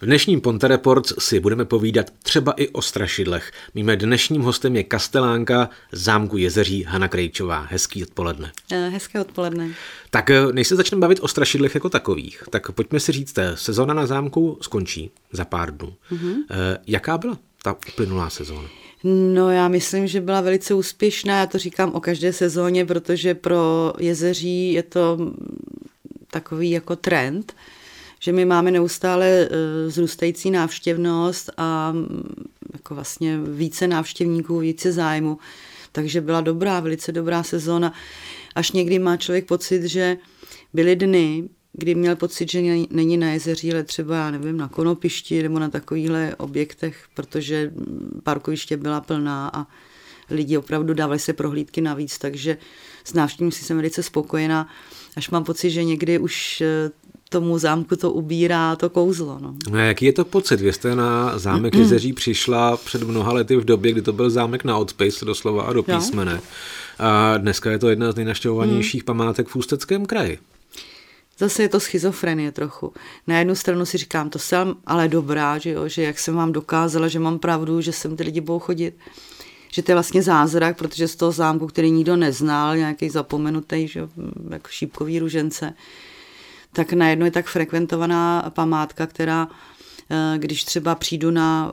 V dnešním Ponte Report si budeme povídat třeba i o strašidlech. Míme dnešním hostem je kastelánka zámku Jezeří Hana Krejčová. Hezký odpoledne. Eh, hezké odpoledne. Tak eh, než se začneme bavit o strašidlech jako takových, tak pojďme si říct, eh, sezóna na zámku skončí za pár dnů. Mm-hmm. Jaká byla ta uplynulá sezóna? No já myslím, že byla velice úspěšná, já to říkám o každé sezóně, protože pro jezeří je to takový jako trend, že my máme neustále eh, zrůstající návštěvnost a mm, jako vlastně více návštěvníků, více zájmu. Takže byla dobrá, velice dobrá sezóna. Až někdy má člověk pocit, že byly dny, kdy měl pocit, že není na jezeří, ale třeba, já nevím, na konopišti nebo na takovýchhle objektech, protože parkoviště byla plná a lidi opravdu dávali se prohlídky navíc, takže s návštěvníky jsem velice spokojená, až mám pocit, že někdy už eh, tomu zámku to ubírá to kouzlo. No. no jaký je to pocit? Vy jste na zámek Jezeří přišla před mnoha lety v době, kdy to byl zámek na odpis, doslova a do písmene. A dneska je to jedna z nejnaštěvovanějších mm. památek v Ústeckém kraji. Zase je to schizofrenie trochu. Na jednu stranu si říkám, to jsem ale dobrá, že, jo, že jak jsem vám dokázala, že mám pravdu, že sem ty lidi budou chodit že to je vlastně zázrak, protože z toho zámku, který nikdo neznal, nějaký zapomenutý, že, jako šípkový ružence, tak najednou je tak frekventovaná památka, která, eh, když třeba přijdu na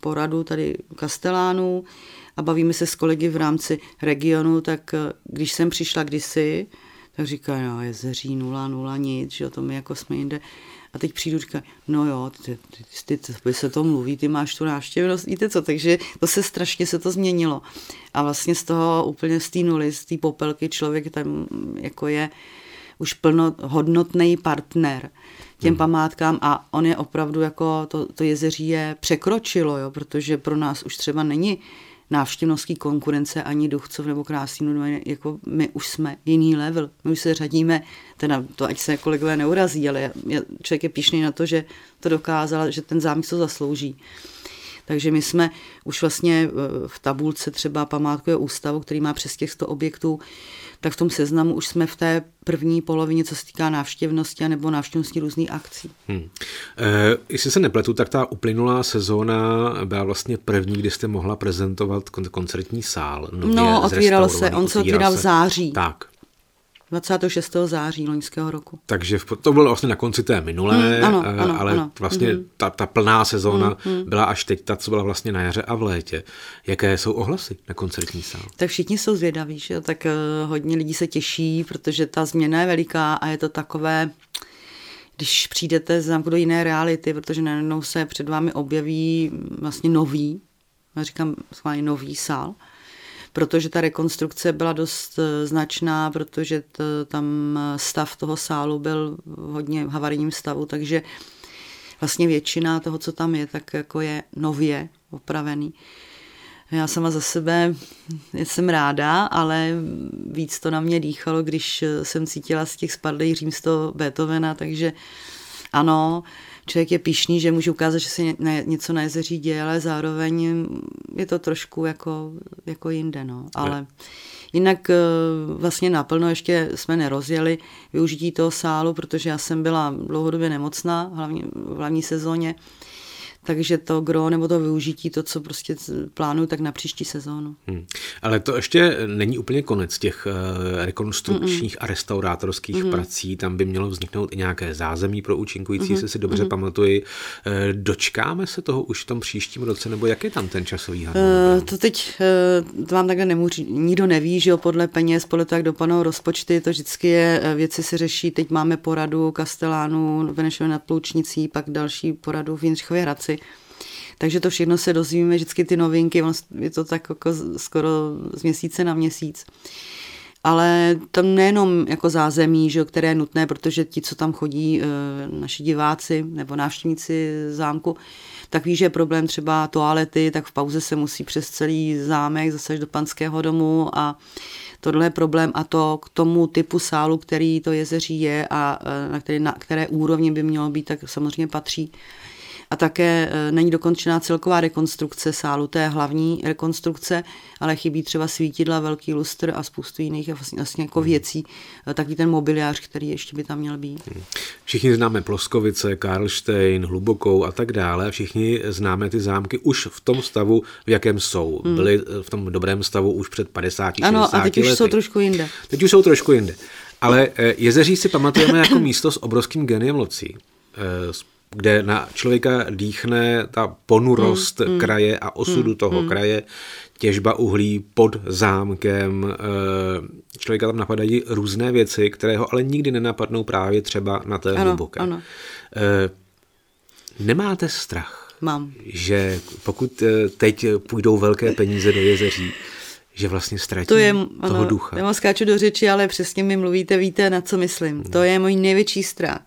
poradu tady Kastelánu a bavíme se s kolegy v rámci regionu, tak eh, když jsem přišla kdysi, tak říká, no, jezeří, nula, nula, nic, že o tom jako jsme jinde. A teď přijdu říká, no jo, ty, ty, ty, ty se to mluví, ty máš tu návštěvnost, víte co, takže to se strašně se to změnilo. A vlastně z toho úplně z té nuly, z té popelky člověk tam jako je už plnohodnotný partner těm hmm. památkám a on je opravdu jako, to, to jezeří je překročilo, jo, protože pro nás už třeba není návštěvnostní konkurence ani Duchcov nebo Krásný, no, jako my už jsme jiný level, my už se řadíme, teda to ať se kolegové neurazí, ale člověk je píšný na to, že to dokázal, že ten zámek to zaslouží. Takže my jsme už vlastně v tabulce třeba památkové ústavu, který má přes těch 100 objektů, tak v tom seznamu už jsme v té první polovině, co se týká návštěvnosti nebo návštěvnosti různých akcí. Hmm. E, jestli se nepletu, tak ta uplynulá sezóna byla vlastně první, kdy jste mohla prezentovat koncertní sál. No, otvíralo se, on se otvíral v září. Tak. 26. září loňského roku. Takže to bylo vlastně na konci té minulé, mm, ano, ano, ale ano. vlastně mm. ta, ta plná sezóna mm, mm. byla až teď, ta, co byla vlastně na jaře a v létě. Jaké jsou ohlasy na koncertní sál? Tak všichni jsou zvědaví, že? tak uh, hodně lidí se těší, protože ta změna je veliká a je to takové, když přijdete z do jiné reality, protože najednou se před vámi objeví vlastně nový, já říkám schválně nový sál, protože ta rekonstrukce byla dost eh, značná, protože to, tam eh, stav toho sálu byl hodně v havarijním stavu, takže vlastně většina toho, co tam je, tak jako je nově opravený. Já sama za sebe jsem ráda, ale víc to na mě dýchalo, když eh, jsem cítila z těch spadlých římsto Beethovena, takže ano, člověk je pišný, že může ukázat, že se něco na jezeří děje, ale zároveň je to trošku jako, jako jinde. No. Ale jinak eh, vlastně naplno ještě jsme nerozjeli využití toho sálu, protože já jsem byla dlouhodobě nemocná, hlavně v hlavní sezóně takže to gro nebo to využití, to, co prostě plánuju, tak na příští sezónu. Hmm. Ale to ještě není úplně konec těch uh, rekonstrukčních Mm-mm. a restaurátorských Mm-mm. prací, tam by mělo vzniknout i nějaké zázemí pro účinkující, mm-hmm. se si dobře mm-hmm. pamatuji. Uh, dočkáme se toho už v tom příštím roce, nebo jak je tam ten časový harmonogram? Uh, to teď uh, to vám takhle nemůžu, nikdo neví, že jo, podle peněz, podle toho, jak dopadnou rozpočty, to vždycky je, věci se řeší, teď máme poradu Kastelánu, Venešové nad Ploučnicí, pak další poradu v Jindřichově Hradci, věci. Takže to všechno se dozvíme, vždycky ty novinky, je to tak jako skoro z měsíce na měsíc. Ale tam nejenom jako zázemí, že, které je nutné, protože ti, co tam chodí, eh, naši diváci nebo návštěvníci zámku, tak ví, že je problém třeba toalety, tak v pauze se musí přes celý zámek zase do panského domu a tohle je problém a to k tomu typu sálu, který to jezeří je a eh, na které, na které úrovni by mělo být, tak samozřejmě patří a také e, není dokončená celková rekonstrukce sálu, je hlavní rekonstrukce, ale chybí třeba svítidla, velký lustr a spoustu jiných vlastně, vlastně jako hmm. věcí, e, takový ten mobiliář, který ještě by tam měl být. Hmm. Všichni známe Ploskovice, Karlštejn, Hlubokou a tak dále. Všichni známe ty zámky už v tom stavu, v jakém jsou. Hmm. Byly v tom dobrém stavu už před 50, 60 Ano, a teď lety. už jsou trošku jinde. Teď už jsou trošku jinde. Ale e, Jezeří si pamatujeme jako místo s obrovským geniem locí kde na člověka dýchne ta ponurost mm, mm, kraje a osudu mm, toho mm. kraje, těžba uhlí pod zámkem. Eh, člověka tam napadají různé věci, které ho ale nikdy nenapadnou právě třeba na té ano, hluboké. Ano. Eh, nemáte strach? Mám. Že pokud eh, teď půjdou velké peníze do jezeří, že vlastně ztratí to je, toho ano, ducha. Já skáču do řeči, ale přesně mi mluvíte, víte, na co myslím. Hmm. To je můj největší strach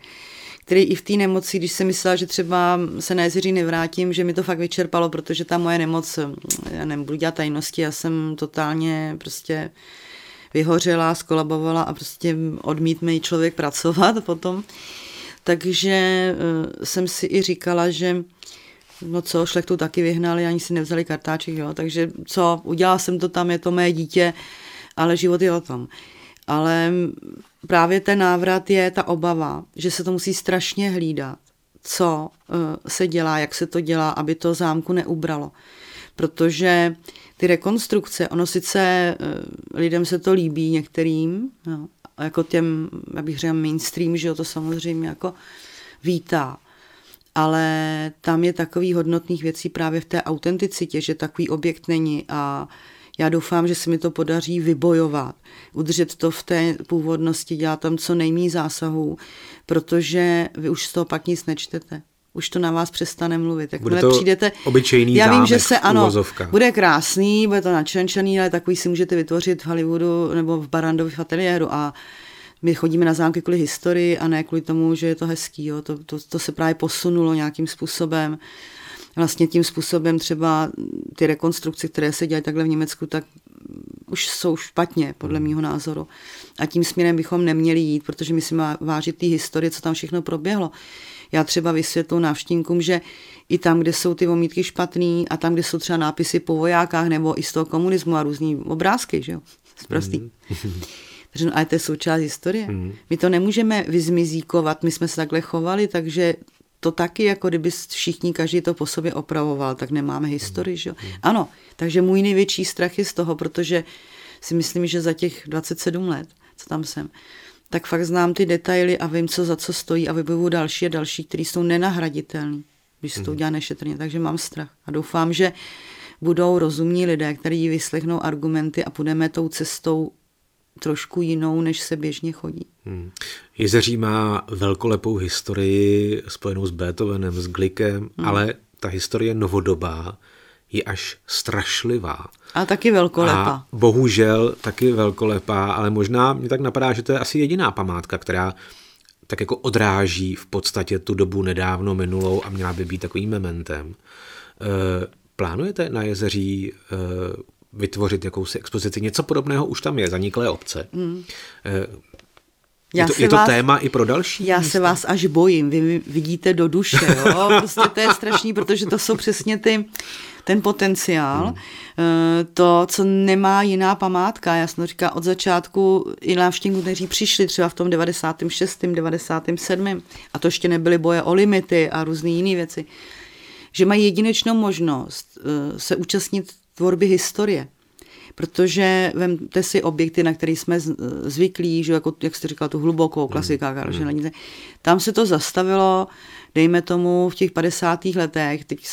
který i v té nemoci, když jsem myslela, že třeba se na jezeří nevrátím, že mi to fakt vyčerpalo, protože ta moje nemoc, já nebudu dělat tajnosti, já jsem totálně prostě vyhořela, skolabovala a prostě odmít mi člověk pracovat potom. Takže uh, jsem si i říkala, že no co, šlechtu taky vyhnali, ani si nevzali kartáček, jo, takže co, udělala jsem to tam, je to mé dítě, ale život je o tom. Ale právě ten návrat je ta obava, že se to musí strašně hlídat, co eh, se dělá, jak se to dělá, aby to zámku neubralo. Protože ty rekonstrukce, ono sice eh, lidem se to líbí některým, no, jako těm, já bych řekl mainstream, že jo, to samozřejmě jako vítá. Ale tam je takový hodnotných věcí právě v té autenticitě, že takový objekt není a já doufám, že se mi to podaří vybojovat, udržet to v té původnosti, dělat tam co nejmí zásahů, protože vy už z toho pak nic nečtete už to na vás přestane mluvit. Jak bude to přijdete, obyčejný Já vím, že se ano, bude krásný, bude to načenčený, ale takový si můžete vytvořit v Hollywoodu nebo v Barandovi v ateliéru a my chodíme na zámky kvůli historii a ne kvůli tomu, že je to hezký. Jo. To, to, to se právě posunulo nějakým způsobem vlastně tím způsobem třeba ty rekonstrukce, které se dělají takhle v Německu, tak už jsou špatně, podle hmm. mého názoru. A tím směrem bychom neměli jít, protože my si má vážit té historie, co tam všechno proběhlo. Já třeba vysvětlu návštěvníkům, že i tam, kde jsou ty omítky špatný a tam, kde jsou třeba nápisy po vojákách nebo i z toho komunismu a různý obrázky, že jo, zprostý. Mm. Takže no, ale to je součást historie. Mm. My to nemůžeme vyzmizíkovat, my jsme se takhle chovali, takže to taky, jako kdyby všichni, každý to po sobě opravoval, tak nemáme historii, že jo? Ano, takže můj největší strach je z toho, protože si myslím, že za těch 27 let, co tam jsem, tak fakt znám ty detaily a vím, co za co stojí a vybavu další a další, které jsou nenahraditelné, když se to mhm. udělá nešetrně. Takže mám strach a doufám, že budou rozumní lidé, kteří vyslechnou argumenty a půjdeme tou cestou trošku jinou, než se běžně chodí. Hmm. Jezeří má velkolepou historii spojenou s Beethovenem, s Glikem, hmm. ale ta historie novodobá je až strašlivá. A taky velkolepá. A bohužel taky velkolepá, ale možná mě tak napadá, že to je asi jediná památka, která tak jako odráží v podstatě tu dobu nedávno minulou a měla by být takovým mementem. E, plánujete na jezeří e, vytvořit jakousi expozici. Něco podobného už tam je, zaniklé obce. Hmm. Je to, je to vás, téma i pro další? Já místa? se vás až bojím, vy vidíte do duše, jo? Prostě to je strašný, protože to jsou přesně ty, ten potenciál, hmm. Eh, to, co nemá jiná památka. Já jsem říká od začátku i návštěvníků, kteří přišli třeba v tom 96., 97. a to ještě nebyly boje o limity a různé jiné věci, že mají jedinečnou možnost eh, se účastnit tvorby historie. Protože vemte si objekty, na které jsme zvyklí, že jako, jak jste říkal, tu hlubokou klasika mm. Karla mm. tam se to zastavilo, dejme tomu, v těch 50. letech, teď,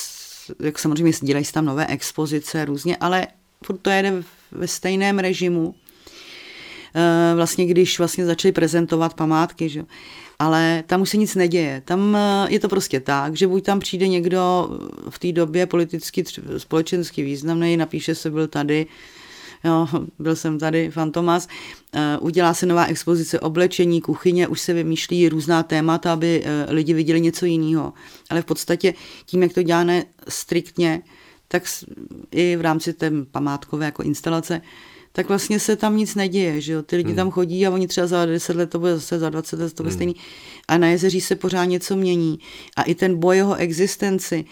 jak samozřejmě dělají se tam nové expozice různě, ale furt to jede ve stejném režimu, eh, vlastně když vlastně začali prezentovat památky, že? Ale tam už se nic neděje. Tam eh, je to prostě tak, že buď tam přijde někdo v té době politicky, společensky významný, napíše se, byl tady, jo, byl jsem tady, Fantomas, eh, udělá se nová expozice oblečení, kuchyně, už se vymýšlí různá témata, aby eh, lidi viděli něco jiného. Ale v podstatě tím, jak to děláme striktně, tak i v rámci té památkové jako instalace, tak vlastně se tam nic neděje, že jo? Ty lidi hmm. tam chodí a oni třeba za 10 let to bude zase, za 20 let to bude hmm. stejný. A na jezeří se pořád něco mění. A i ten boj jeho existenci,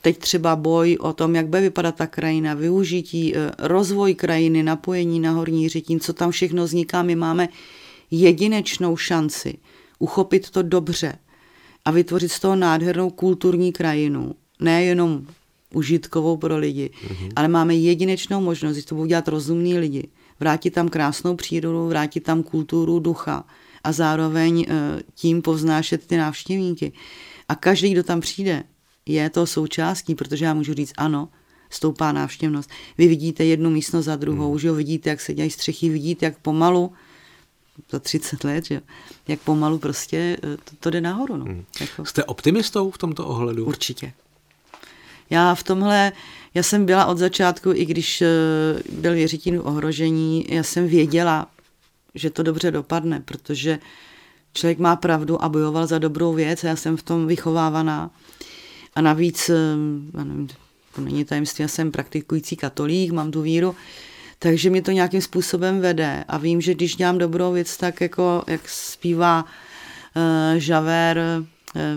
teď třeba boj o tom, jak bude vypadat ta krajina, využití, eh, rozvoj krajiny, napojení na horní řetín, co tam všechno vzniká, my máme jedinečnou šanci uchopit to dobře a vytvořit z toho nádhernou kulturní krajinu. Nejenom užitkovou pro lidi, mm-hmm. ale máme jedinečnou možnost, že to budou dělat rozumní lidi, vrátit tam krásnou přírodu, vrátit tam kulturu ducha a zároveň eh, tím povznášet ty návštěvníky. A každý, kdo tam přijde, je to součástí, protože já můžu říct ano, stoupá návštěvnost. Vy vidíte jednu místnost za druhou, hmm. že jo, vidíte, jak se dělají střechy, vidíte, jak pomalu, za 30 let, že jak pomalu prostě eh, to, to jde nahoru. No. Hmm. Jako... Jste optimistou v tomto ohledu? Určitě. Já v tomhle, já jsem byla od začátku, i když eh, byl věřitín ohrožení, já jsem věděla, že to dobře dopadne, protože člověk má pravdu a bojoval za dobrou věc a já jsem v tom vychovávaná. A navíc, eh, já nevím, to není tajemství, já jsem praktikující katolík, mám tu víru, takže mě to nějakým způsobem vede a vím, že když dělám dobrou věc, tak jako, jak zpívá uh, Žaver, Eh,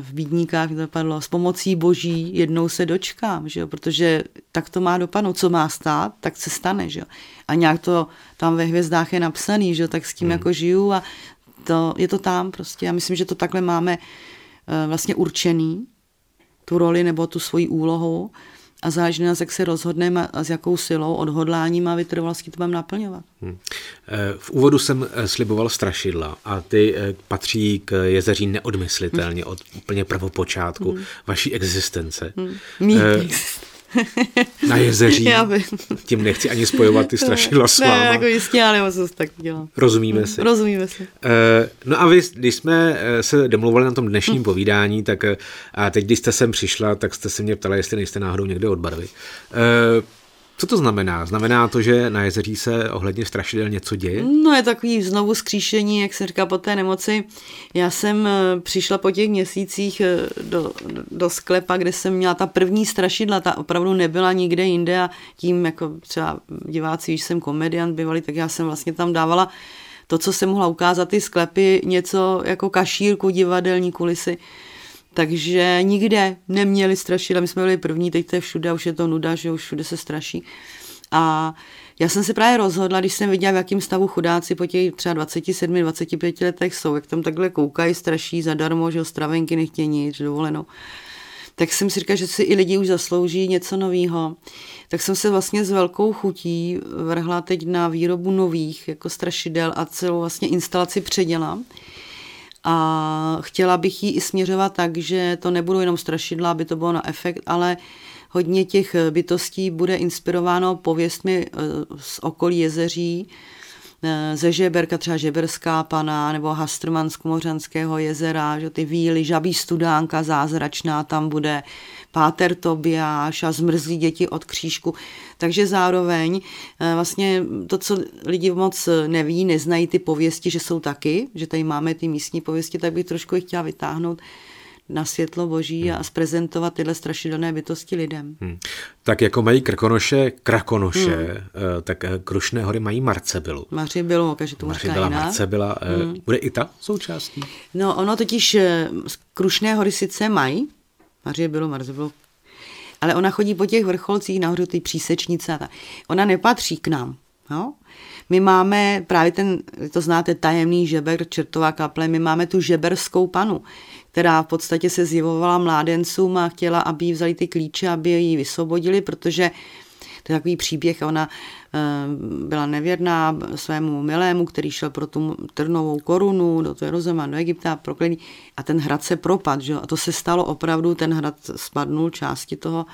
v bídníkách dopadlo, s pomocí boží jednou se dočkám, že jo? protože tak to má dopadnout, co má stát, tak se stane, že jo? a nějak to tam ve hvězdách je napsaný, že jo? tak s tím hmm. jako žiju a to, je to tam prostě. Já myslím, že to takhle máme uh, vlastně určený, tu roli nebo tu svoji úlohu a záleží nás, jak se rozhodneme a s jakou silou, odhodláním a vytrvalostí to budeme naplňovat. Hmm. V úvodu jsem eh, sliboval strašidla a ty eh, patří k jezeří neodmyslitelně hmm. od úplně prvopočátku hmm. vaší existence. Hmm. Mý na jezeří. Já. Tím nechci ani spojovat ty strašidla s váma. Ne, jako jistě, ale já to tak dělám. Rozumíme si. Rozumíme si. Uh, no a vy, když jsme se domluvali na tom dnešním hmm. povídání, tak a teď, když jste sem přišla, tak jste se mě ptala, jestli nejste náhodou někde od barvy. Co to znamená? Znamená to, že na jezeří se ohledně strašidel něco děje? No je takový znovu skříšení, jak se říká po té nemoci. Já jsem eh, přišla po těch měsících eh, do, do sklepa, kde jsem měla ta první strašidla, ta opravdu nebyla nikde jinde a tím jako třeba diváci, když jsem komediant bývalý, tak já jsem vlastně tam dávala to, co jsem mohla ukázat, ty sklepy, něco jako kašírku, divadelní kulisy. Takže nikde neměli strašit, a my jsme byli první, teď to je všude, už je to nuda, že už všude se straší. A já jsem se právě rozhodla, když jsem viděla, v jakém stavu chudáci po těch třeba 27, 25 letech jsou, jak tam takhle koukají, straší zadarmo, že stravenky nechtějí nic, dovoleno. Tak jsem si říkala, že si i lidi už zaslouží něco nového. Tak jsem se vlastně s velkou chutí vrhla teď na výrobu nových jako strašidel a celou vlastně instalaci předělám a chtěla bych ji i směřovat tak, že to nebudou jenom strašidla, aby to bylo na efekt, ale hodně těch bytostí bude inspirováno pověstmi eh, z okolí jezeří, eh, ze Žeberka, třeba Žeberská pana, nebo Hastrmansko-Mořanského jezera, že ty víly, žabí studánka zázračná tam bude, Páter Tobiáš a zmrzlí děti od křížku. Takže zároveň eh, vlastně to, co lidi moc neví, neznají ty pověsti, že jsou taky, že tady máme ty místní pověsti, tak bych trošku chtěla vytáhnout na světlo boží hmm. a zprezentovat tyhle strašidelné bytosti lidem. Hmm. Tak jako mají krkonoše krakonoše, hmm. Eh, tak eh, Krušné hory mají Marcebilu. Marcebilu, každý to říká jinak. Marcebila, hmm. bude i ta součástí? No ono totiž Krušné hory sice mají, Marie bylo, Marze bylo. Ale ona chodí po těch vrcholcích nahoru, ty přísečnice a ta. Ona nepatří k nám. Jo? My máme právě ten, to znáte, tajemný žeber, čertová kaple, my máme tu žeberskou panu, která v podstatě se zjevovala mládencům a chtěla, aby jí vzali ty klíče, aby ji vysvobodili, protože to je takový příběh, ona eh, byla nevěrná svému milému, který šel pro tu trnovou korunu do Jeruzalema, do Egypta, proklený, a ten hrad se propad, že? a to se stalo opravdu, ten hrad spadnul části toho,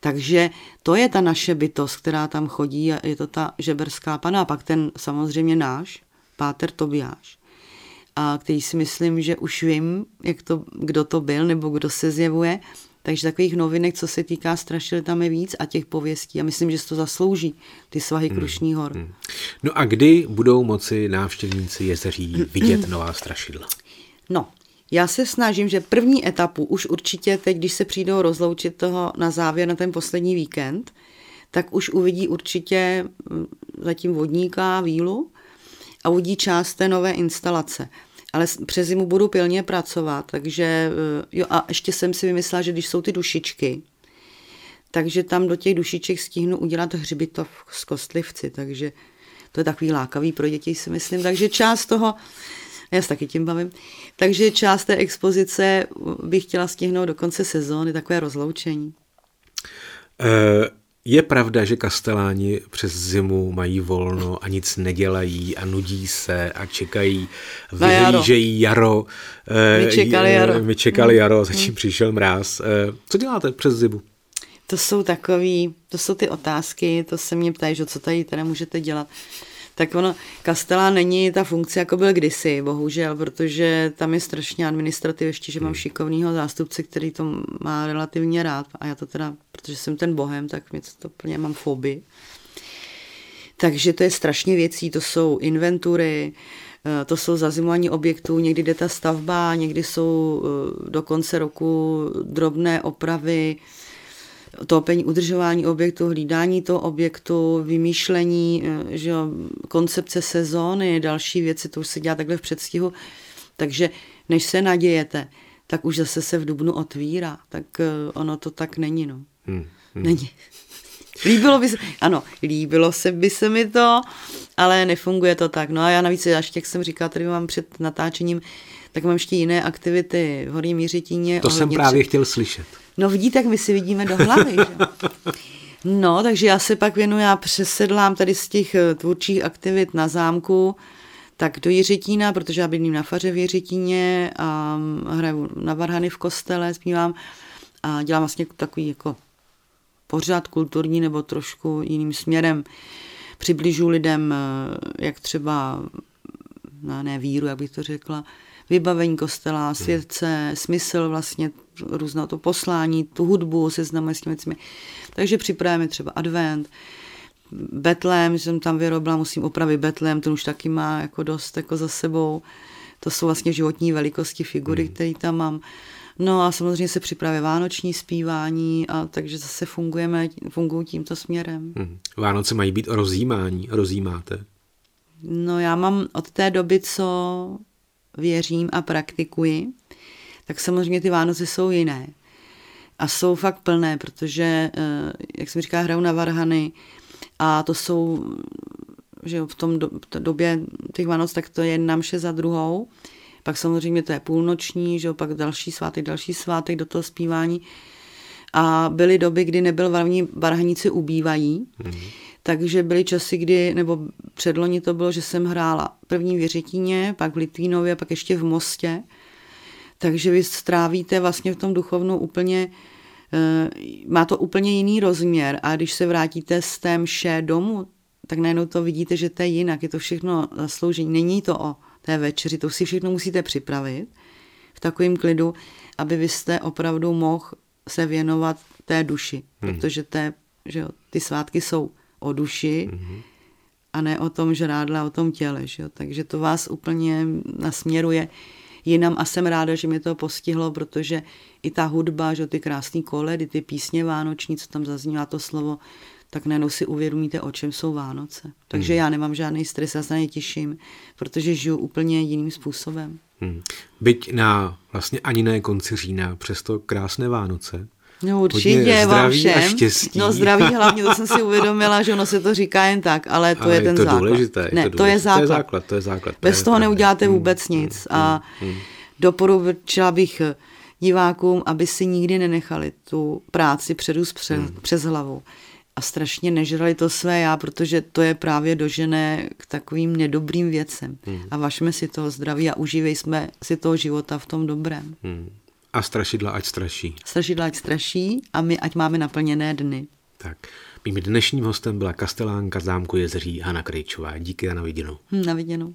takže to je ta naše bytost, která tam chodí a je to ta žeberská pana. A pak ten samozřejmě náš, Páter Tobiáš, a který si myslím, že už vím, jak to, kdo to byl nebo kdo se zjevuje, takže takových novinek, co se týká strašil, tam je víc a těch pověstí. A myslím, že se to zaslouží, ty svahy hmm. Krušní hor. Hmm. No a kdy budou moci návštěvníci jezeří vidět nová strašidla? No, já se snažím, že první etapu už určitě teď, když se přijdou rozloučit toho na závěr na ten poslední víkend, tak už uvidí určitě mm, zatím vodníka, vílu a uvidí část té nové instalace. Ale přes zimu budu pilně pracovat, takže eh, jo a ještě jsem si vymyslela, že když jsou ty dušičky, takže tam do těch dušiček stihnu udělat hřbitov s kostlivci, takže to je takový lákavý pro děti, si myslím. Takže část toho, já se taky tím bavím, takže část té expozice bych chtěla stihnout do konce sezóny, takové rozloučení. Uh... Je pravda, že kasteláni přes zimu mají volno a nic nedělají a nudí se a čekají, vyhlížejí jaro. My čekali jaro. My čekali jaro, zatím hmm. přišel mráz. Co děláte přes zimu? To jsou takový, to jsou ty otázky, to se mě ptají, že co tady teda můžete dělat. Tak ono, Kastela není ta funkce, jako byl kdysi, bohužel, protože tam je strašně administrativ, ještě, že mám hmm. šikovného zástupce, který to má relativně rád a já to teda, protože jsem ten bohem, tak mě to plně mám fobii. Takže to je strašně věcí, to jsou inventury, eh, to jsou zazimování objektů, někdy jde ta stavba, někdy jsou eh, do konce roku drobné opravy, topení, udržování objektu, hlídání toho objektu, vymýšlení, eh, že jo, koncepce sezóny, další věci, to už se dělá takhle v předstihu. Takže než se nadějete, tak už zase se v Dubnu otvírá. Tak eh, ono to tak není, no. Hmm, hmm. Není. Líbilo by se, ano, líbilo se by se mi to, ale nefunguje to tak. No a já navíc, až jak jsem říkala, tady mám před natáčením, tak mám ještě jiné aktivity v Horní Mířitíně. To jsem právě před... chtěl slyšet. No vidíte, tak my si vidíme do hlavy. Že? No, takže já se pak věnuju, já přesedlám tady z těch eh, tvůrčích aktivit na zámku, tak do Jiřitína, protože já bydlím na faře v Jiřitíně a mm, hraju na varhany v kostele, zpívám a dělám vlastně takový jako pořád kulturní nebo trošku jiným směrem. Přibližu lidem, eh, jak třeba, no ne víru, jak bych to řekla, vybavení kostela, hmm. světce, smysl vlastně různého to poslání, tu hudbu, seznamuje s těmi věcmi. Takže připravujeme třeba advent, Betlém, jsem tam vyrobila, musím opravit Betlém, ten už taky má jako dost jako za sebou. To jsou vlastně životní velikosti figury, hmm. které tam mám. No a samozřejmě se připravuje vánoční zpívání, a takže zase fungujeme, fungují tímto směrem. Hmm. Vánoce mají být o rozjímání, rozjímáte? No já mám od té doby, co věřím a praktikuji, tak samozřejmě ty Vánoce jsou jiné. A jsou fakt plné, protože, eh, jak jsem říká, hraju na varhany a to jsou, že v tom do, v době těch Vánoc, tak to je jedna mše za druhou. Pak samozřejmě to je půlnoční, že pak další svátek, další svátek do toho zpívání. A byly doby, kdy nebyl varhaní, varhaníci ubývají, mm-hmm. takže byly časy, kdy, nebo předloni to bylo, že jsem hrála první v Věřetíně, pak v Litvínově, pak ještě v Mostě. Takže vy strávíte vlastně v tom duchovnu úplně, eh, má to úplně jiný rozměr a když se vrátíte z té mše domů, tak najednou to vidíte, že to je jinak, je to všechno zasloužení. Není to o té večeři, to si všechno musíte připravit v takovém klidu, aby vy jste opravdu mohl se věnovat té duši, hmm. protože té, že jo, ty svátky jsou o duši hmm. a ne o tom žrádle, o tom těle. Že jo? Takže to vás úplně nasměruje jinam a jsem ráda, že mě to postihlo, protože i ta hudba, že ty krásné koledy, ty písně vánoční, co tam zaznívá to slovo, tak najednou si uvědomíte, o čem jsou Vánoce. Takže hmm. já nemám žádný stres, já se na ně těším, protože žiju úplně jiným způsobem. Hmm. Byť na vlastně ani ne konci října, přesto krásné Vánoce. No určitě vám všem. A štěstí. No zdraví hlavně, to jsem si uvědomila, že ono se to říká jen tak, ale to ale je ten to základ. Důležité, ne, to, důležité. to je základ. To je základ, to je základ. Bez toho neuděláte hmm, vůbec hmm, nic. Hmm, a hmm. doporučila bych divákům, aby si nikdy nenechali tu práci předu přes, hmm. přes hlavu a strašně nežrali to své já, protože to je právě dožené k takovým nedobrým věcem. Hmm. A vašme si toho zdraví a užívej jsme si toho života v tom dobrém. Hmm. A strašidla ať straší. Strašidla ať straší a my ať máme naplněné dny. Tak. Mým dnešním hostem byla kastelánka zámku Jezeří Hana Krejčová. Díky a na viděnou. Hm, na viděnou.